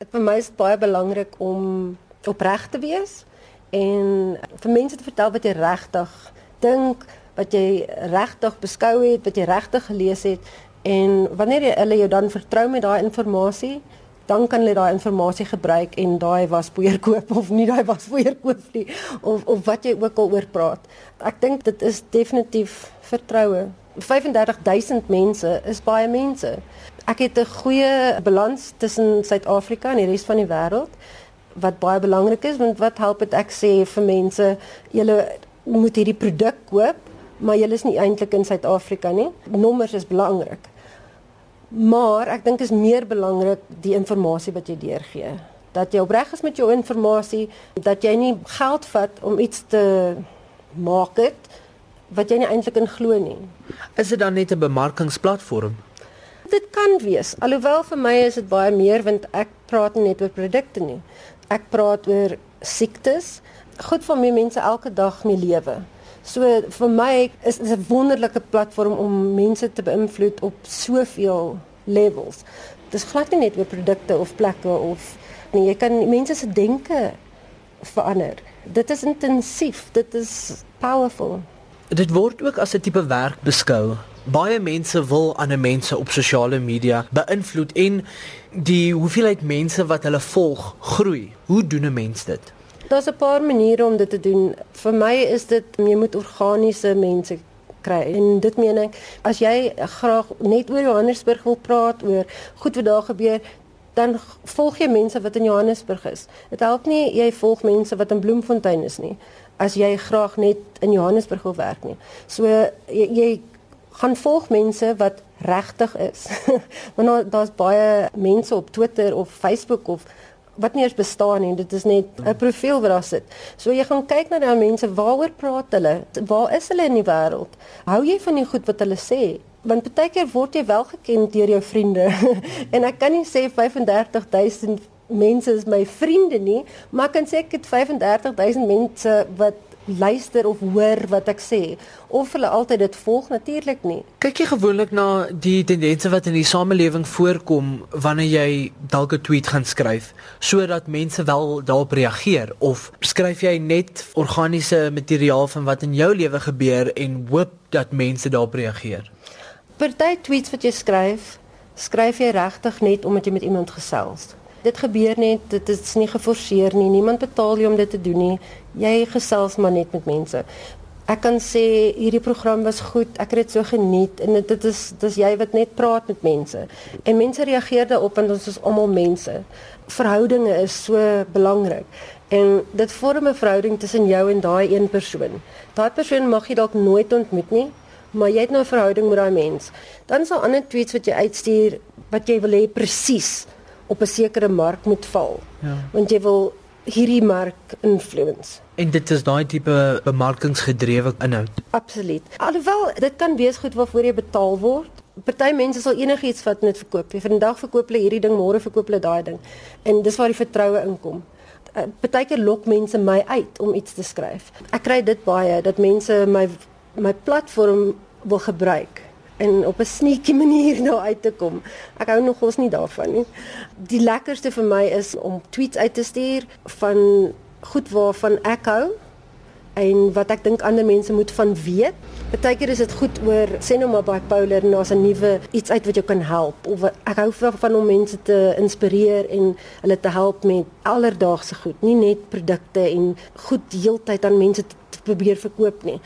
Vir my is dit baie belangrik om opreg te wees en vir mense te vertel wat jy regtig dink, wat jy regtig beskou het, wat jy regtig gelees het en wanneer jy hulle jou dan vertrou met daai inligting, dan kan hulle daai inligting gebruik en daai waspoeier koop of nie daai waspoeier koop nie of of wat jy ook al oor praat. Ek dink dit is definitief vertroue. 35000 mense is baie mense. Ek het 'n goeie balans tussen Suid-Afrika en die res van die wêreld wat baie belangrik is want wat help dit ek sê vir mense julle moet hierdie produk koop maar julle is nie eintlik in Suid-Afrika nie nommers is belangrik maar ek dink is meer belangrik die inligting wat jy deurgee dat jy opreg is met jou inligting dat jy nie geld vat om iets te maak het wat jy nie eintlik in glo nie is dit dan net 'n bemarkingsplatform dit kan wees alhoewel vir my is dit baie meer want ek praat nie net oor produkte nie ek praat oor siektes. Goed vir my mense elke dag mee lewe. So vir my is dit 'n wonderlike platform om mense te beïnvloed op soveel levels. Dis glad nie net oor produkte of plekke of nee, jy kan mense se denke verander. Dit is intensief, dit is powerful. Dit word ook as 'n tipe werk beskou. Baie mense wil ander mense op sosiale media beïnvloed en die hoeveelheid mense wat hulle volg groei. Hoe doen 'n mens dit? Daar's 'n paar maniere om dit te doen. Vir my is dit jy moet organiese mense kry. En dit meen ek, as jy graag net oor Johannesburg wil praat, oor goed wat daar gebeur, dan volg jy mense wat in Johannesburg is. Dit help nie jy volg mense wat in Bloemfontein is nie as jy graag net in Johannesburg wil werk nie. So jy, jy gaan volg mense wat regtig is. Want daar's baie mense op Twitter of Facebook of wat nie eens bestaan nie. Dit is net 'n profiel wat daar sit. So jy gaan kyk na daai mense, waaroor praat hulle? Waar is hulle in die wêreld? Hou jy van die goed wat hulle sê? Want baie keer word jy wel geken deur jou vriende. en ek kan nie sê 35000 mense is my vriende nie, maar ek kan sê ek het 35000 mense wat luister of hoor wat ek sê of hulle altyd dit volg natuurlik nie. Kyk jy gewoonlik na die tendense wat in die samelewing voorkom wanneer jy dalk 'n tweet gaan skryf sodat mense wel daarop reageer of skryf jy net organiese materiaal van wat in jou lewe gebeur en hoop dat mense daarop reageer? Party tweets wat jy skryf, skryf jy regtig net omdat jy met iemand gesels. Dit gebeur net, dit is nie geforseer nie. Niemand betaal jou om dit te doen nie. Jy gesels maar net met mense. Ek kan sê hierdie program was goed. Ek het dit so geniet en dit is dis jy wat net praat met mense. En mense reageer daarop want ons is almal mense. Verhoudinge is so belangrik. En dit vorm 'n verhouding tussen jou en daai een persoon. Daai persoon mag jy dalk nooit ontmoet nie, maar jy het nou 'n verhouding met daai mens. Dan sal ander tweets wat jy uitstuur wat jy wil hê presies op 'n sekere mark moet val. Ja. Want jy wil hierdie mark influence. En dit is daai tipe bemarkingsgedrewe inhoud. Absoluut. Alhoewel dit kan wees goed waarvoor jy betaal word. Party mense sal enigiets vat net verkoop. Jy vandag verkoop hulle hierdie ding, môre verkoop hulle daai ding. En dis waar die vertroue inkom. Eh, partykeer lok mense my uit om iets te skryf. Ek kry dit baie dat mense my my platform wil gebruik en op 'n sneaky manier nou uit te kom. Ek hou nog ons nie daarvan nie. Die lekkerste vir my is om tweets uit te stuur van goed waarvan ek hou en wat ek dink ander mense moet van weet. Partykeer is dit goed oor sê nou maar bipolar en daar's 'n nuwe iets uit wat jou kan help of ek hou van om mense te inspireer en hulle te help met alledaagse goed, nie net produkte en goed heeltyd aan mense te probeer verkoop nie.